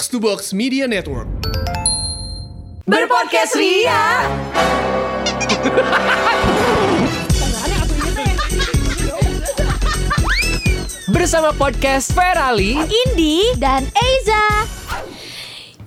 Box to Box Media Network. Berpodcast Ria. Bersama podcast Ferali Indi dan Eiza.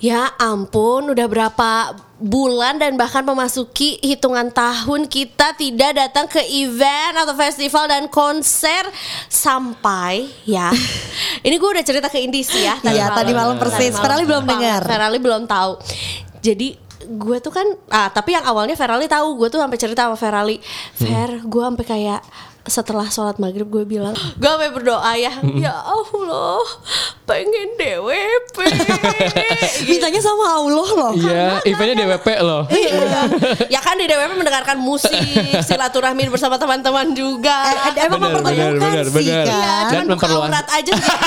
Ya ampun, udah berapa bulan dan bahkan memasuki hitungan tahun kita tidak datang ke event atau festival dan konser sampai ya. Ini gue udah cerita ke Indi sih ya. Iya, tadi malam persis. Ferali belum dengar. Ferali belum tahu. Jadi gue tuh kan ah tapi yang awalnya Ferali tahu gue tuh sampai cerita sama Ferali Fer gue sampai kayak setelah sholat maghrib gue bilang gue sampai berdoa ya ya Allah pengen DWP Mintanya sama Allah loh. Iya, eventnya DWP loh Iya. ya kan di DWP mendengarkan musik, silaturahmi bersama teman-teman juga. Eh, emang Benar, mempertemukan benar, sih benar. kan. Iya, Dan buka memperluas. aurat aja sih.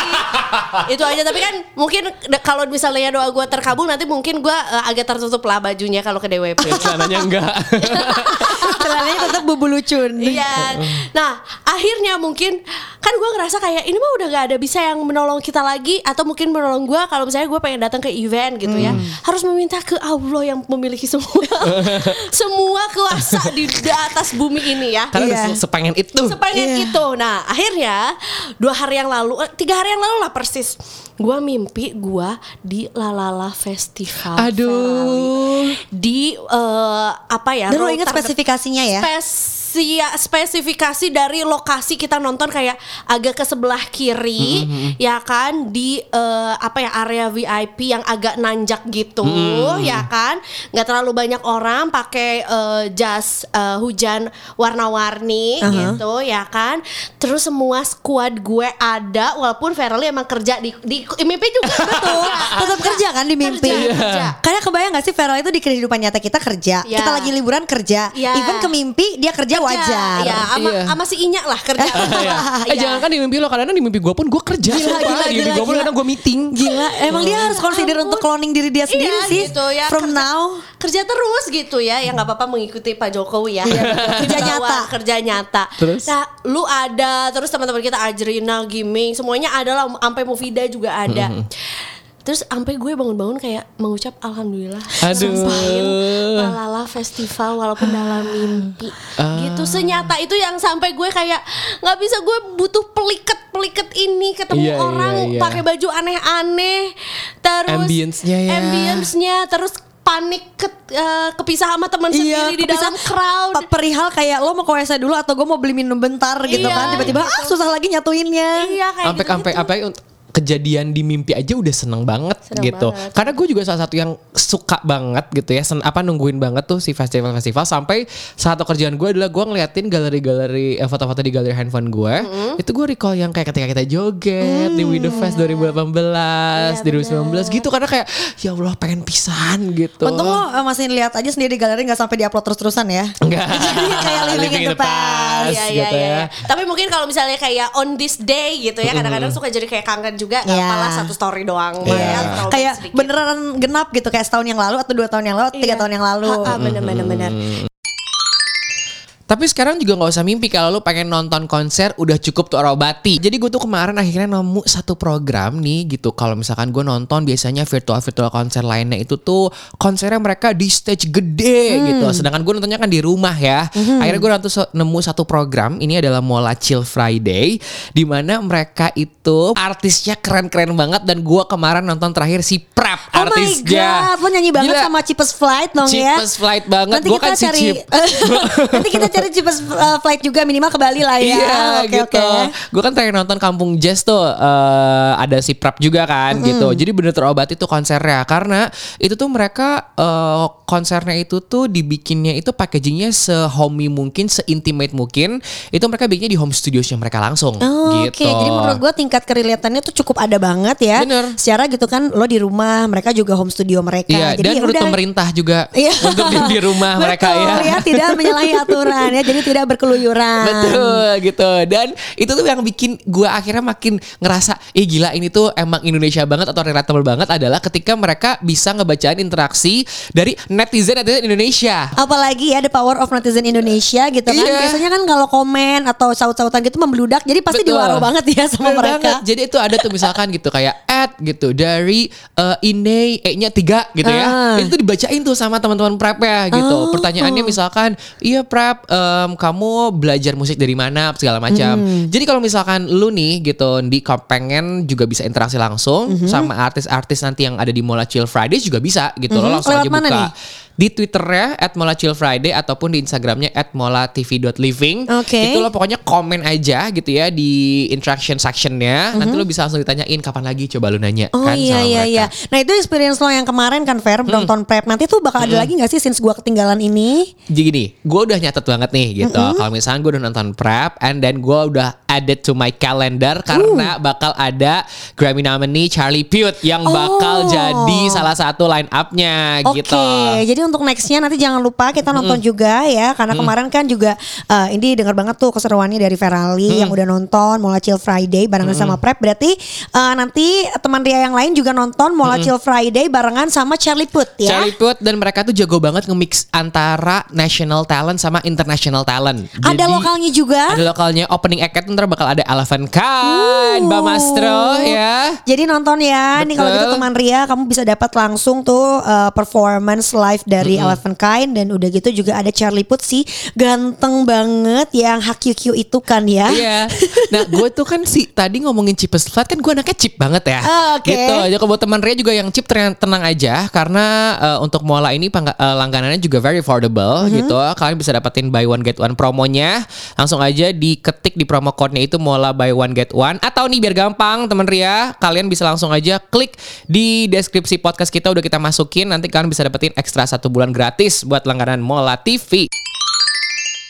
itu aja tapi kan mungkin kalau misalnya doa gue terkabul nanti mungkin gue eh, agak tertutup lah bajunya kalau ke DWP. Ya, Celananya enggak Celananya tetap bubu lucun. Iya. Nah, akhirnya mungkin kan gue ngerasa kayak ini mah udah gak ada bisa yang menolong kita lagi atau mungkin menolong gue kalau misalnya gue pengen datang ke event gitu ya. Harus meminta ke Allah yang memiliki semua semua kuasa di, di atas bumi ini ya. Karena udah se- sepengen itu Sepengen Iya. itu. Nah, akhirnya dua hari yang lalu, eh, tiga hari yang lalu lah persis. Gua mimpi gua di Lalala Festival. Aduh. Ferrari. Di eh, apa ya? Dan lo ter- spesifikasinya ya? Spesia, spesifikasi dari lokasi kita nonton kayak agak ke sebelah kiri, ya kan di eh, apa ya area VIP yang agak nanjak gitu, ya kan, nggak terlalu banyak orang pakai eh, jas eh, hujan warna-warni gitu, ya kan. Terus semua squad gue ada, walaupun Verly emang kerja di di mimpi juga Betul. Tetap kerja kan di mimpi. Kerja, kerja. Karena kebayang gak sih Feral itu di kehidupan nyata kita kerja. Iya. Kita lagi liburan kerja. Iya. Even ke mimpi dia kerja, wajar. Ya, sama Iya. sama si Inya lah kerja. Iya. Eh Iya. jangan kan di mimpi lo Kadang-kadang di mimpi gue pun gue kerja Gila, gila, Di mimpi gila, gue pun kadang gue meeting Gila, emang dia harus consider untuk cloning diri dia sendiri Iya, sih. gitu ya. From Kerja- now. kerja terus gitu ya ya nggak apa-apa mengikuti Pak Jokowi ya Kerja nyata. kerja nyata Terus? nah lu ada terus teman-teman kita Ajrina Giming semuanya ada lah sampai Mufida juga ada Terus sampai gue bangun-bangun kayak mengucap alhamdulillah Aduh. Sumpahin Lalala festival walaupun dalam mimpi. Gitu senyata itu yang sampai gue kayak nggak bisa gue butuh peliket peliket ini ketemu Iya, iya, orang iya. pakai baju aneh-aneh terus Ambience-nya ya. ambience-nya terus panik ke, eh, kepisah sama teman sendiri di Iya, dalam crowd. Perihal kayak lo mau ke WC dulu atau gue mau beli minum bentar gitu Iya, kan tiba-tiba ah susah lagi nyatuinnya. Iya kayak sampai gitu, sampai apa untuk kejadian di mimpi aja udah seneng banget Seneng gitu. banget. Karena gue juga salah satu yang suka banget gitu ya, sen, apa nungguin banget tuh si festival-festival sampai satu kerjaan gue adalah gue ngeliatin galeri-galeri eh, foto-foto di galeri handphone gue. Itu gue recall yang kayak ketika kita joget di Window Fest 2018, di 2019 gitu karena kayak ya Allah pengen pisan gitu. Untung lo eh, masih lihat aja sendiri di galeri nggak sampai diupload terus-terusan ya. Enggak. Jadi kayak living in the past. Iya iya gitu iya. ya. Tapi mungkin kalau misalnya kayak on this day gitu ya kadang-kadang suka jadi kayak kangen juga nggak Iya. apa-apa satu story doang. Iya. ya, throwback Kayak sedikit. beneran genap gitu kayak setahun yang lalu atau dua tahun yang lalu atau tiga Iya. tahun yang lalu. Ha, bener bener. Tapi sekarang juga nggak usah mimpi kalau lu pengen nonton konser udah cukup tuh obati. Jadi gue tuh kemarin akhirnya nemu satu program nih gitu. Kalau misalkan gue nonton biasanya virtual virtual konser lainnya itu tuh konsernya mereka di stage gede gitu. Sedangkan gue nontonnya kan di rumah ya. Akhirnya gue nonton nemu satu program. Ini adalah Mola Chill Friday, di mana mereka itu artisnya keren-keren banget dan gue kemarin nonton terakhir si Prep Oh my artisnya. god, lo nyanyi banget Gila. sama Cheapest Flight dong ya. Cheapest Flight banget. Kita kan si cari, cheap. nanti kita cari Cheapest uh, Flight juga minimal ke Bali lah ya. Iya Oke, gitu. oke. Gue kan terakhir nonton Kampung Jazz tuh eh, ada si Prap juga kan gitu. Jadi bener terobati tuh konsernya karena itu tuh mereka eh, konsernya itu tuh dibikinnya itu packagingnya sehomey mungkin, seintimate mungkin. Itu mereka bikinnya di home studiosnya mereka langsung Oh, gitu. Oke, jadi menurut gue tingkat kerelatannya tuh cukup ada banget ya. Bener. Secara gitu kan lo di rumah, mereka juga home studio mereka. Iya, dan ya menurut udah. pemerintah juga Iya. untuk di, di rumah mereka Betul, ya. Tidak menyalahi aturan ya, jadi tidak berkeluyuran. Betul gitu Dan itu tuh yang bikin gue akhirnya makin ngerasa Ih gila ini tuh emang Indonesia banget atau relatable banget adalah ketika mereka bisa ngebacain interaksi dari netizen-netizen Indonesia Apalagi ya the power of netizen Indonesia gitu kan. Iya. Biasanya kan kalau komen atau saut-sautan gitu membludak, jadi pasti Betul. diwaro banget ya sama Bener mereka. banget. Jadi itu ada tuh misalkan gitu kayak at gitu dari uh, Ine E-nya tiga gitu ya. Ah. Itu dibacain tuh sama teman-teman prep ya gitu. Oh. Pertanyaannya misalkan, "Iya prep, em, kamu belajar musik dari mana?" segala macam. Hmm. Jadi kalau misalkan lu nih gitu di pengen juga bisa interaksi langsung Mhm. sama artis-artis nanti yang ada di Mola Chill Fridays juga bisa gitu. Lo Mhm. langsung Lewat aja buka nih? Di Twitternya at Mola Chill Friday ataupun di Instagramnya at molatv.living. Oke. Itu lo pokoknya komen aja gitu ya di interaction sectionnya. Nanti lo bisa langsung ditanyain kapan lagi coba lu nanya. Oh kan iya sama iya mereka. iya. Nah itu experience lo yang kemarin kan Fer nonton prep nanti tuh bakal ada lagi nggak sih since gua ketinggalan ini? Jadi gini, gue udah nyatet banget nih gitu. Kalau misalnya gue udah nonton prep and then gue udah added to my calendar karena bakal ada Grammy nominee Charlie Puth yang bakal Oh. jadi salah satu line up-nya Oke, gitu. jadi untuk nextnya nanti jangan lupa kita nonton juga ya, karena kemarin kan juga eh, ini dengar banget tuh keseruannya dari Ferali yang udah nonton Mola Chill Friday barengan sama Prep. Berarti eh, nanti teman Ria yang lain juga nonton Mola Chill Friday barengan sama Charlie Puth ya. Charlie Puth dan mereka tuh jago banget nge-mix antara national talent sama international talent. ada Jadi- lokalnya juga. Ada lokalnya opening act ntar bakal ada Elephant Khan, Mbak Mastro ya. Jadi nonton ya, nih kalau Betul. gitu teman Ria kamu bisa dapat langsung tuh uh, performance live dari Elephant Kind dan udah gitu juga ada Charlie Puth sih ganteng banget yang HQQ itu kan ya. Iya. Nah, gue tuh kan sih tadi ngomongin cheapest flight kan gue anaknya cheap banget ya. Ah, oke. Gitu. Jadi kalau buat teman Ria juga yang cheap tenang, aja karena eh, untuk Mola ini pangga- eh, langganannya juga very affordable Mhm. gitu. Kalian bisa dapetin buy one get one promonya. Langsung aja diketik di promo code-nya itu Mola buy one get one atau nih biar gampang teman Ria, kalian bisa langsung aja klik di deskripsi podcast kita udah kita masukin nanti kalian bisa dapetin ekstra satu bulan gratis buat langganan Mola TV.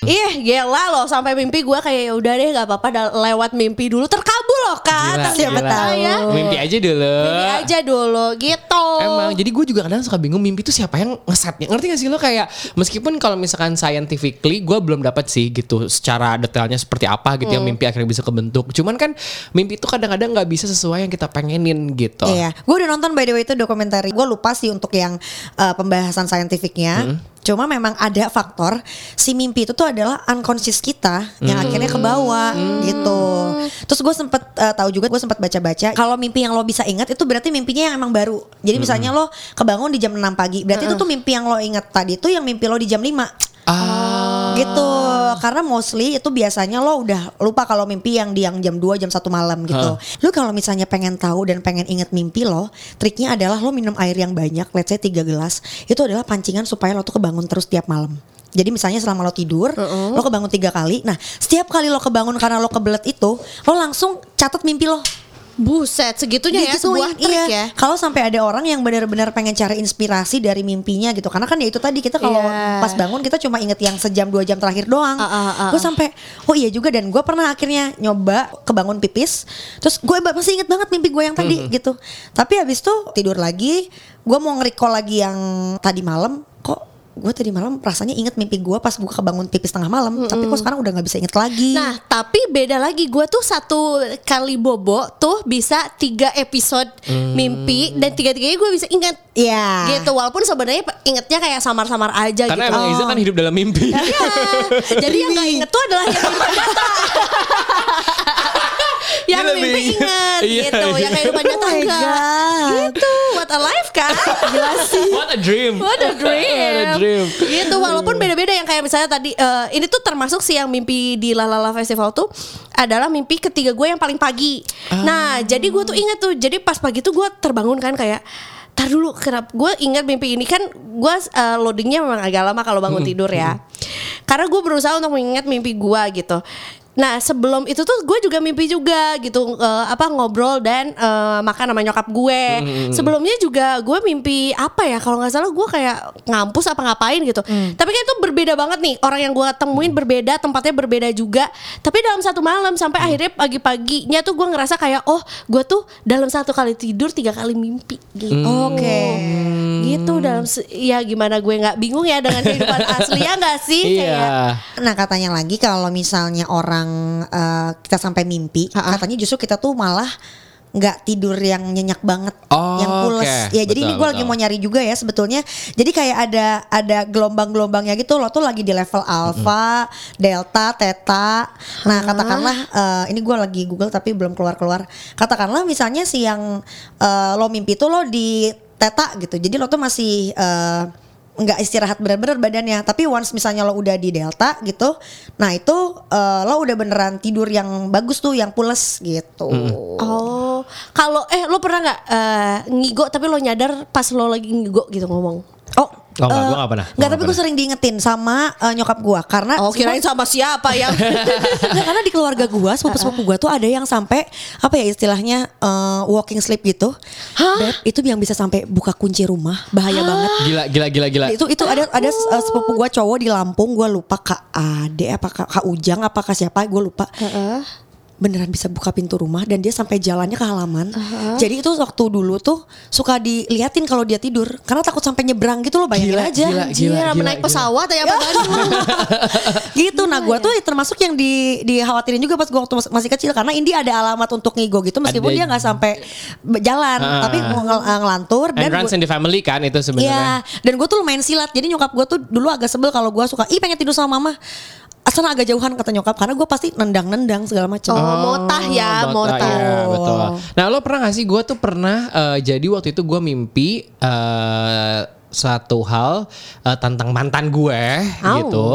Ih gila loh sampai mimpi gue kayak ya udah deh gak apa-apa dah- lewat mimpi dulu terkabul loh kan. Gila, siapa gila. tahu. Ya. Mimpi aja dulu. Mimpi aja dulu gitu. Emang jadi gue juga kadang suka bingung mimpi itu siapa yang ngesetnya ngerti gak sih lo kayak meskipun kalau misalkan scientifically gue belum dapat sih gitu secara detailnya seperti apa gitu yang mimpi akhirnya bisa kebentuk cuman kan mimpi itu kadang-kadang nggak bisa sesuai yang kita pengenin gitu Iya, gue udah nonton by the way itu dokumenter. Gue lupa sih untuk yang uh, pembahasan saintifiknya. Cuma memang ada faktor si mimpi itu tuh adalah unconscious kita yang akhirnya ke bawah gitu. Terus gue sempet uh, tahu juga gue sempat baca-baca kalau mimpi yang lo bisa ingat itu berarti mimpinya yang emang baru. Jadi misalnya lo kebangun di jam 6 pagi, berarti itu tuh mimpi yang lo ingat tadi itu yang mimpi lo di jam 5 ah gitu karena mostly itu biasanya lo udah lupa kalau mimpi yang di yang jam 2 jam 1 malam gitu lu kalau misalnya pengen tahu dan pengen inget mimpi lo triknya adalah lo minum air yang banyak let's say 3 gelas itu adalah pancingan supaya lo tuh kebangun terus tiap malam jadi misalnya selama lo tidur, lo kebangun tiga kali. Nah, setiap kali lo kebangun karena lo kebelet itu, lo langsung catat mimpi lo. Buset segitunya ya sebuah trik iya. ya. Kalau sampai ada orang yang benar-benar pengen cari inspirasi dari mimpinya gitu, karena kan ya itu tadi kita kalau Iya. pas bangun kita cuma inget yang sejam dua jam terakhir doang. Ah, ah, ah, gue sampai oh iya juga dan gue pernah akhirnya nyoba kebangun pipis, terus gue masih inget banget mimpi gue yang tadi gitu. Tapi habis itu tidur lagi, gue mau nge-recall lagi yang tadi malam, kok gue tadi malam rasanya inget mimpi gue pas gue kebangun pipis tengah malam, tapi kok sekarang udah nggak bisa inget lagi. Nah, tapi beda lagi gue tuh satu kali bobo tuh bisa tiga episode mimpi dan tiga-tiganya gue bisa ingat. Iya. Gitu walaupun sebenarnya ingetnya kayak samar-samar aja karena gitu. emang Iza kan hidup dalam mimpi Iya. Jadi yang gak inget tuh adalah yang nyata. Yang mimpi lebih- inget Iya, gitu, iya. yang kehidupan Oh nyata enggak. Gitu, what a life kan? Jelas sih. what a dream What a dream. What a dream. Gitu walaupun beda-beda yang kayak misalnya tadi eh, ini tuh termasuk sih yang mimpi di Lalala Festival tuh adalah mimpi ketiga gue yang paling pagi. Nah, jadi gue tuh ingat tuh. Jadi pas pagi tuh gue terbangun kan kayak Tar dulu kenapa gue ingat mimpi ini kan gue eh, loadingnya memang agak lama kalau bangun tidur ya karena gue berusaha untuk mengingat mimpi gue gitu Nah sebelum itu tuh gue juga mimpi juga gitu eh, apa ngobrol dan eh, makan sama nyokap gue. Sebelumnya juga gue mimpi apa ya kalau nggak salah gue kayak ngampus apa ngapain gitu. Tapi kayak itu berbeda banget nih orang yang gue temuin berbeda tempatnya berbeda juga. Tapi dalam satu malam sampai akhirnya pagi-paginya tuh gue ngerasa kayak oh gue tuh dalam satu kali tidur tiga kali mimpi gitu. Oke. Gitu dalam ya gimana gue nggak bingung ya dengan kehidupan asli ya nggak sih kayak Iya. Nah katanya lagi kalau misalnya orang eh, kita sampai mimpi, katanya justru kita tuh malah nggak tidur yang nyenyak banget, Oh, yang pules. oke. Ya jadi ini Betul, gue lagi betul. mau nyari juga ya sebetulnya. Jadi kayak ada ada gelombang-gelombangnya gitu. Lo tuh lagi di level alpha, delta, theta. Nah katakanlah eh, ini gue lagi google tapi belum keluar-keluar. Katakanlah misalnya si yang eh, lo mimpi tuh lo di theta gitu. Jadi lo tuh masih eh, nggak istirahat bener-bener badannya. Tapi once misalnya lo udah di delta gitu nah itu eh, lo udah beneran tidur yang bagus tuh yang pules gitu. Oh, kalau eh lo pernah nggak eh, ngigo tapi lo nyadar pas lo lagi ngigo gitu ngomong? oh Oh, enggak, eh, gua nggak pernah. Gua nggak, nggak tapi gue sering diingetin sama eh, nyokap gue karena Oh, kirain sama siapa yang Nggak, karena di keluarga gue sepupu-sepupu gue tuh ada yang sampai apa ya istilahnya eh, walking sleep gitu. Beb, itu yang bisa sampai buka kunci rumah bahaya banget. Gila, gila, gila, gila. itu itu ada ada uh, sepupu gue cowok di Lampung gue lupa kak Ade apa kak, kak Ujang apa kak siapa gue lupa beneran bisa buka pintu rumah dan dia sampai jalannya ke halaman jadi itu waktu dulu tuh suka diliatin kalau dia tidur karena takut sampai nyebrang gitu loh bayangin Gila, aja gila, gila, naik gila. pesawat ya apa gitu nah gue tuh termasuk yang di dikhawatirin juga pas gue waktu mas- masih kecil karena Indi ada alamat untuk ngigo gitu meskipun Ada- dia nggak sampai jalan Ah. tapi ngel- ngel- ngelantur And dan runs gua- in the family kan itu Iya, sebenarnya. dan gue tuh lumayan silat. Jadi nyokap gue tuh dulu agak sebel kalau gue suka, ih pengen tidur sama mama. Asal agak jauhan kata nyokap karena gue pasti nendang-nendang segala macam. Oh, motah ya, Mota, motah. iya, betul. Nah, lo pernah gak sih gue tuh pernah eh, jadi waktu itu gue mimpi eh satu hal eh, tentang mantan gue Au. gitu.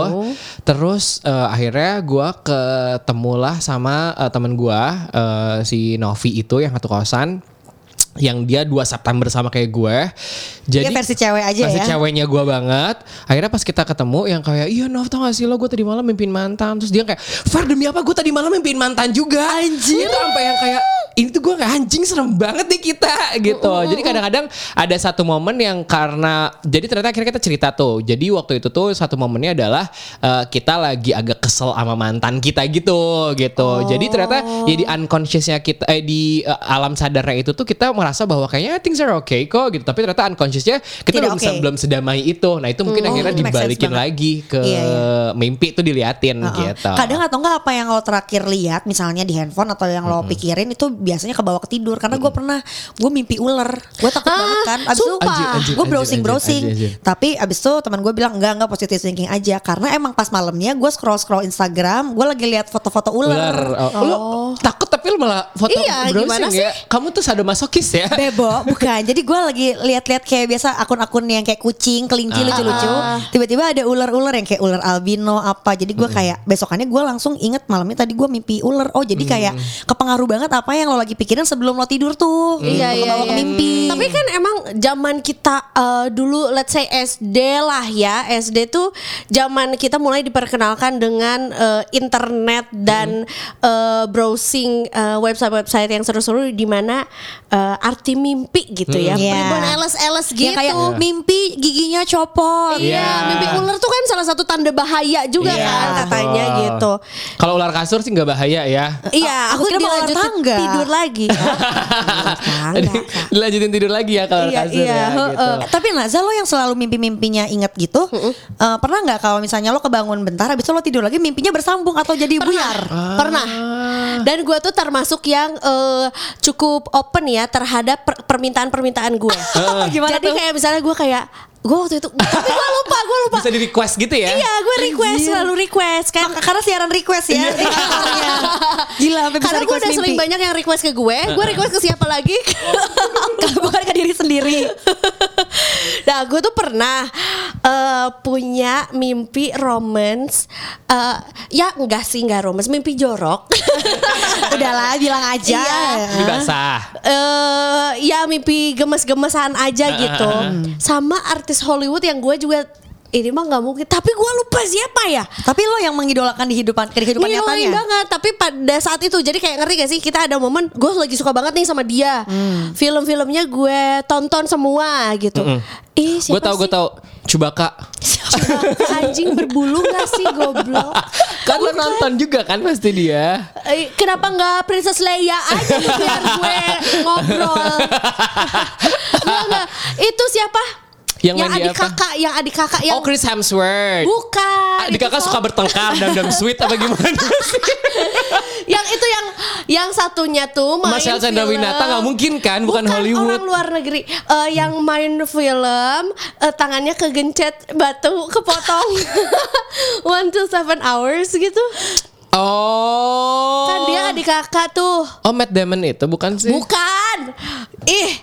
Terus eh, akhirnya gue ketemulah sama eh, temen gue eh, si Novi itu yang satu kosan yang dia 2 September sama kayak gue. Jadi Dia versi cewek aja versi ya. ceweknya gue banget. Akhirnya pas kita ketemu yang kayak iya Nov tau gak sih lo gue tadi malam mimpin mantan. Terus dia kayak Far demi apa gue tadi malam mimpin mantan juga. Anjir. Itu sampai yang kayak ini tuh gue anjing serem banget nih kita gitu. Jadi kadang-kadang ada satu momen yang karena jadi ternyata akhirnya kita cerita tuh. Jadi waktu itu tuh satu momennya adalah eh, kita lagi agak kesel sama mantan kita gitu gitu. Jadi ternyata ya di unconsciousnya kita eh di eh, alam sadarnya itu tuh kita merasa bahwa kayaknya things are okay kok gitu. Tapi ternyata unconsciousnya kita Tidak belum bisa oke. belum sedamai itu. Nah itu mungkin Oh, akhirnya dibalikin lagi ke Iya, mimpi itu diliatin Heeh. gitu. Kadang atau enggak apa yang lo terakhir lihat misalnya di handphone atau yang lo pikirin itu biasanya kebawa ke tidur karena gue pernah gue mimpi ular gue takut Ah, banget kan abis itu gue browsing browsing anjir, anjir. tapi abis itu teman gue bilang enggak enggak positive thinking aja karena emang pas malamnya gue scroll scroll Instagram gue lagi lihat foto-foto ular. ular Oh, Lu takut tapi lu malah foto Iya, browsing gimana ya. Kamu tuh sadomasokis ya. Bebo, bukan. Jadi gue lagi lihat-lihat kayak biasa akun-akun yang kayak kucing, kelinci Ah. lucu-lucu. Tiba-tiba ada ular-ular yang kayak ular albino apa. Jadi gue kayak besokannya gue langsung inget malamnya tadi gue mimpi ular. Oh jadi kayak kepengaruh banget apa yang lo lagi pikirin sebelum lo tidur tuh. Iya, iya, Kebawa ke iya. mimpi. Tapi kan emang zaman kita eh, dulu let's say SD lah ya. SD tuh zaman kita mulai diperkenalkan dengan eh, internet dan eh, browsing eh, website-website yang seru-seru di mana eh, arti mimpi gitu ya. Iya. Primbon eles-eles gitu. Ya kayak mimpi giginya copot. Iya, Iya. mimpi ular tuh kan salah satu tanda bahaya juga Iya, kan katanya betul. gitu. Kalau ular kasur sih nggak bahaya ya. Iya, aku aku kira mau ular dilanjutin tangga. tidur lagi. Tangga, Kak. Dilanjutin tidur lagi ya kalau Iya, kasur iya, ya heeh. gitu. Tapi Naza lo yang selalu mimpi-mimpinya inget gitu, eh, pernah nggak kalau misalnya lo kebangun bentar, habis itu lo tidur lagi, mimpinya bersambung atau jadi buyar? Pernah. Dan gue tuh termasuk yang eh, cukup open ya terhadap per- permintaan-permintaan gue. Gimana Jadi tuh? kayak misalnya gue kayak gue waktu itu tapi gue lupa gue lupa. Bisa di request gitu ya? Iya gue request selalu request kan. Karena siaran request ya di kantornya. Gila, sampai bisa Karena gue udah sering mimpi. banyak yang request ke gue, gue request ke siapa lagi? Bukan ke diri sendiri. nah, gue tuh pernah eh, punya mimpi romance. eh, ya enggak sih, enggak romance, mimpi jorok. Udahlah, bilang aja. Iya. Ini basah. eh ya mimpi gemes-gemesan aja gitu. Sama artis Hollywood yang gue juga ini mah nggak mungkin. Tapi gue lupa siapa ya. Tapi lo yang mengidolakan di hidupan di kehidupan Ngidolain nyatanya. banget Tapi pada saat itu Jadi kayak ngerti gak sih Kita ada momen Gue lagi suka banget nih sama dia Hmm. Film-filmnya gue tonton semua gitu Ih Gue siapa tau gue tau Chewbacca Chewbacca anjing berbulu gak sih goblok Kan lo nonton juga kan pasti dia Eh, Kenapa nggak Princess Leia aja biar gue ngobrol Nggak, nggak. Itu siapa? Yang di adik apa? kakak Yang adik kakak yang Oh Chris Hemsworth. Bukan Adik kakak so- suka bertengkar dan dan sweet apa gimana sih? Yang itu yang Yang satunya tuh main Marcel film. Chandrawinata nggak mungkin kan? Bukan, Bukan Hollywood. orang luar negeri. Eh, Yang main film eh, Tangannya kegencet Batu kepotong. One to seven hours gitu. Oh Kan dia adik kakak tuh. Oh Matt Damon itu bukan sih? Bukan. Ih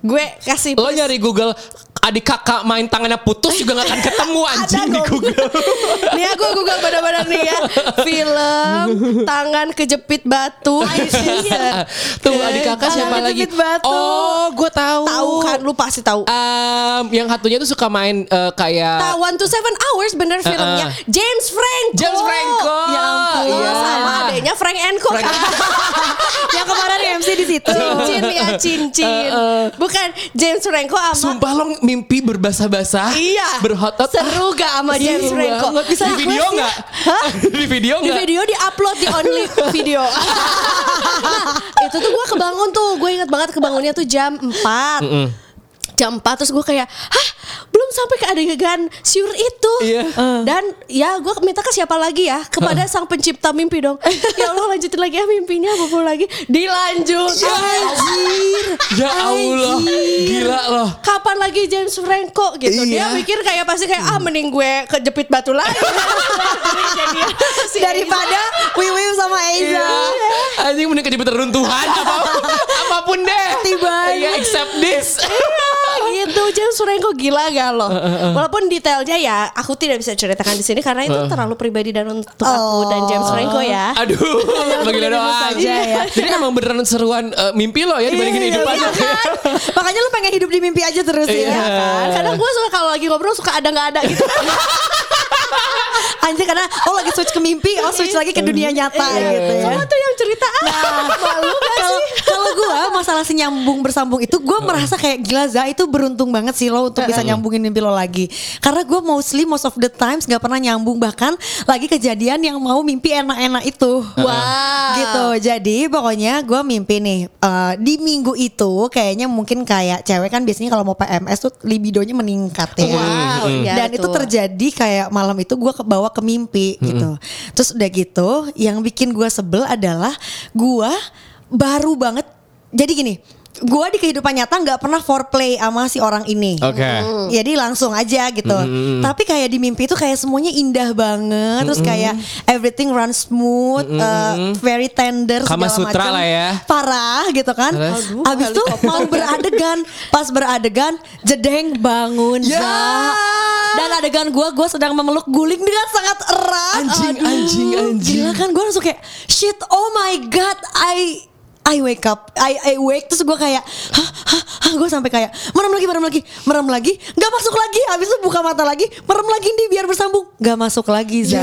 Gue kasih Lo nyari Google adik kakak main tangannya putus juga gak akan ketemu anjing di. Google. Nih aku Google bener-bener nih ya Film Tangan kejepit batu Iya. Tuh adik kakak Tangan siapa lagi? batu. Oh, gue tahu. Tahu kan lu pasti tahu Em, yang satunya tuh suka main eh, kayak One to Seven Hours bener filmnya James Franco James Franco. Ya ampun. Iya. Sama adanya Frank Enco yang kemarin MC di situ. Cincin ya cincin Bukan James Franco sama Sumpah lo mimpi berbahasa-bahasa Iya. Berhotot Seru gak sama James Seru Franco? banget. Di video nggak? Di video Di nggak? video di upload di only video. Nah itu tuh gue kebangun tuh. Gue inget banget kebangunnya tuh jam 4 Jam 4 terus gue kayak Hah belum sampai ke adegan Syur itu Iya. Dan ya gue minta ke siapa lagi ya Kepada sang pencipta mimpi dong Ya Allah lanjutin lagi ya mimpinya Apa lagi Dilanjut Anjir Ya Allah, gila loh. kapan lagi James Franco gitu dia Iya. mikir kayak pasti kayak ah mending gue kejepit batu lagi Daripada Wiwim sama Eiza. Iya. Anjing mending kejepit runtuhan apa apa pun deh. Tiba. Iya, accept this. Iya, gitu James Franco gila gak lo walaupun detailnya ya aku tidak bisa ceritakan di sini karena itu terlalu pribadi dan untuk aku dan James Franco ya Aduh, bagi lo doang. ya. Jadi emang beneran seruan eh, mimpi lo ya dibandingin hidup Iya, aja. kan? Makanya lu pengen hidup di mimpi aja terus Iya. ya. kan kadang gue suka kalau lagi ngobrol suka ada nggak ada gitu Anjir karena oh lagi switch ke mimpi, oh switch lagi ke dunia nyata gitu ya. kamu tuh yang cerita ah malu gak Kalau sih kalau gue masalah si nyambung bersambung itu gue merasa kayak gila Za itu beruntung banget sih lo untuk bisa nyambungin mimpi lo lagi. Karena gue mostly most of the times nggak pernah nyambung bahkan lagi kejadian yang mau mimpi enak-enak itu. Wow. Gitu. Jadi pokoknya gue mimpi nih eh, di minggu itu kayaknya mungkin kayak cewek kan biasanya kalau mau PMS tuh libidonya meningkat ya. Wow, iya, Dan itu betul. terjadi kayak malam itu gue kebawa ke mimpi gitu. Terus udah gitu, yang bikin gue sebel adalah gue baru banget. Jadi gini, gue di kehidupan nyata nggak pernah foreplay sama si orang ini. Oke. Jadi langsung aja gitu. Tapi kayak di mimpi itu kayak semuanya indah banget. Terus kayak everything runs smooth, uh, very tender. Kama segala Sutra macam. lah ya. Parah gitu kan. Terus? Aduh, Abis itu mau beradegan, pas beradegan, jedeng bangun. Ya. Dan adegan gue, gue sedang memeluk guling dengan sangat erat. Anjing, anjing, anjing. Gila kan gue langsung kayak shit, oh my god, I I wake up, I, I wake terus gue kayak, hah, hah, hah gue sampai kayak merem lagi, merem lagi, merem lagi, nggak masuk lagi, habis itu buka mata lagi, merem lagi nih biar bersambung, nggak masuk lagi, Za.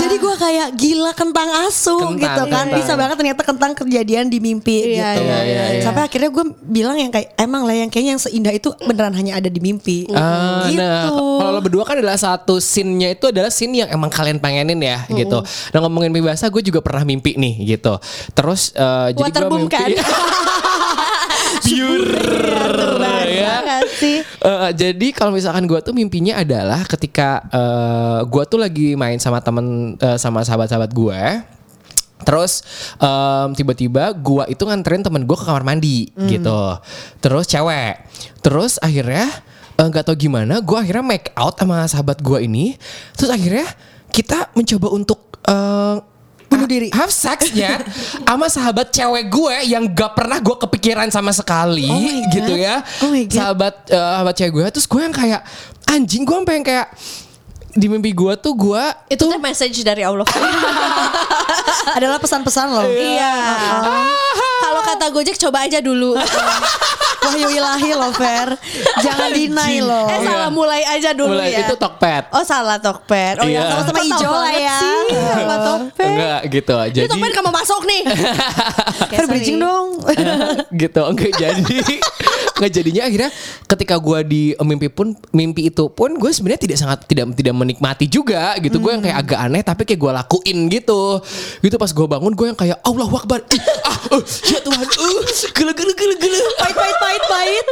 Jadi gue kayak gila kentang asu Kentang, gitu kan, kentang. bisa banget ternyata kentang kejadian di mimpi Iya, gitu. iya, iya, iya. Sampai akhirnya gue bilang yang kayak emang lah yang kayaknya yang seindah itu beneran hanya ada di mimpi. Ah, gitu. Nah, kalau lo berdua kan adalah satu scene-nya itu adalah scene yang emang kalian pengenin ya gitu. Nah ngomongin mimpi basah, gue juga pernah mimpi nih gitu. Terus gue Waterboom kan? pure ya. Nggak sih Eh, jadi kalau misalkan gue tuh mimpinya adalah ketika eh, gue tuh lagi main sama temen eh, sama sahabat-sahabat gue. Terus em, tiba-tiba gua itu nganterin temen gue ke kamar mandi gitu. Terus cewek. Terus akhirnya nggak tahu gimana, gue akhirnya make out sama sahabat gue ini. Terus akhirnya kita mencoba untuk eh, Bunuh diri. have sexnya sama sahabat cewek gue yang gak pernah gue kepikiran sama sekali Oh my God. gitu ya Oh my God. sahabat eh, sahabat cewek gue terus gue yang kayak anjing gue sampai yang kayak di mimpi gue tuh gue itu tuh message dari Allah Adalah pesan-pesan loh. Iya. Kalau kata Gojek coba aja dulu. Wahyu ilahi loh Fer. Jangan deny loh. Eh salah mulai aja dulu Mulai ya. itu Tokped. Oh salah Tokped. Oh Iya. ya Sama-sama hijau lah ya. sama Tokped. Enggak gitu. Ini Jadi Tokped kamu masuk nih. Fer bridging dong. gitu enggak jadi nggak jadinya akhirnya ketika gua di mimpi pun mimpi itu pun gue sebenarnya tidak sangat tidak tidak menikmati juga gitu. Gue yang kayak agak aneh tapi kayak gue lakuin gitu. Gitu pas gue bangun gue yang kayak Allah Akbar. Ih, ah uh, ya Tuhan. Uh, gila gila gila gila pahit pahit pahit pahit.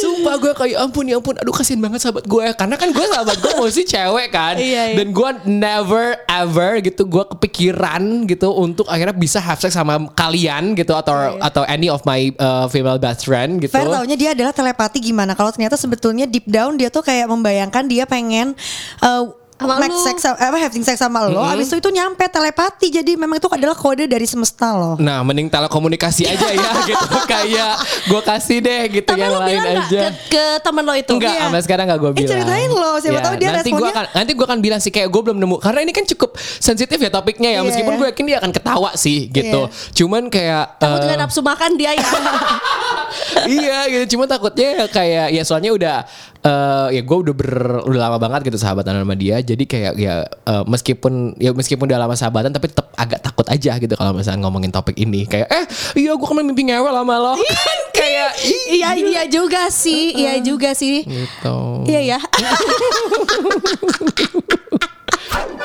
Sumpah gue kayak ampun ya ampun. Aduh kasihan banget sahabat gue Karena kan gue sahabat gue mesti cewek kan. Iya, iya. Dan gue never ever gitu Gue kepikiran gitu Untuk akhirnya bisa have sex sama kalian gitu Atau atau any of my uh, female best friend gitu. Fer taunya dia adalah telepati gimana. Kalau ternyata sebetulnya deep down dia tuh kayak membayangkan dia pengen uh, Sama make lu. sex apa having sex sama lo abis itu itu nyampe telepati jadi memang itu adalah kode dari semesta loh Nah mending telekomunikasi aja ya gitu Kayak gue kasih deh gitu Tapi yang lo lain bilang gak aja ke, ke temen lo itu? Enggak, Iya. sampai sekarang gak gue Eh, bilang. ceritain loh, siapa tahu dia nanti gua responnya- akan nanti gue akan bilang sih kayak gue belum nemu karena ini kan cukup sensitif ya topiknya ya. Iya, Meskipun gue yakin dia akan ketawa sih gitu. Cuman kayak Takut eh, gak nafsu makan dia ya. iya gitu cuma takutnya kayak ya soalnya udah eh, ya gue udah ber udah lama banget gitu sahabatan sama dia jadi kayak ya eh, meskipun ya meskipun udah lama sahabatan tapi tetap agak takut aja gitu kalau misalnya ngomongin topik ini kayak eh iya gue kemarin mimpi ngewel sama lo kan kayak ih Iya iya juga sih, iya juga sih. gitu Iya ya.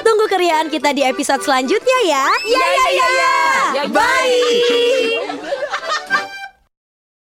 Tunggu keriaan kita di episode selanjutnya ya. Ya ya ya. ya. Bye.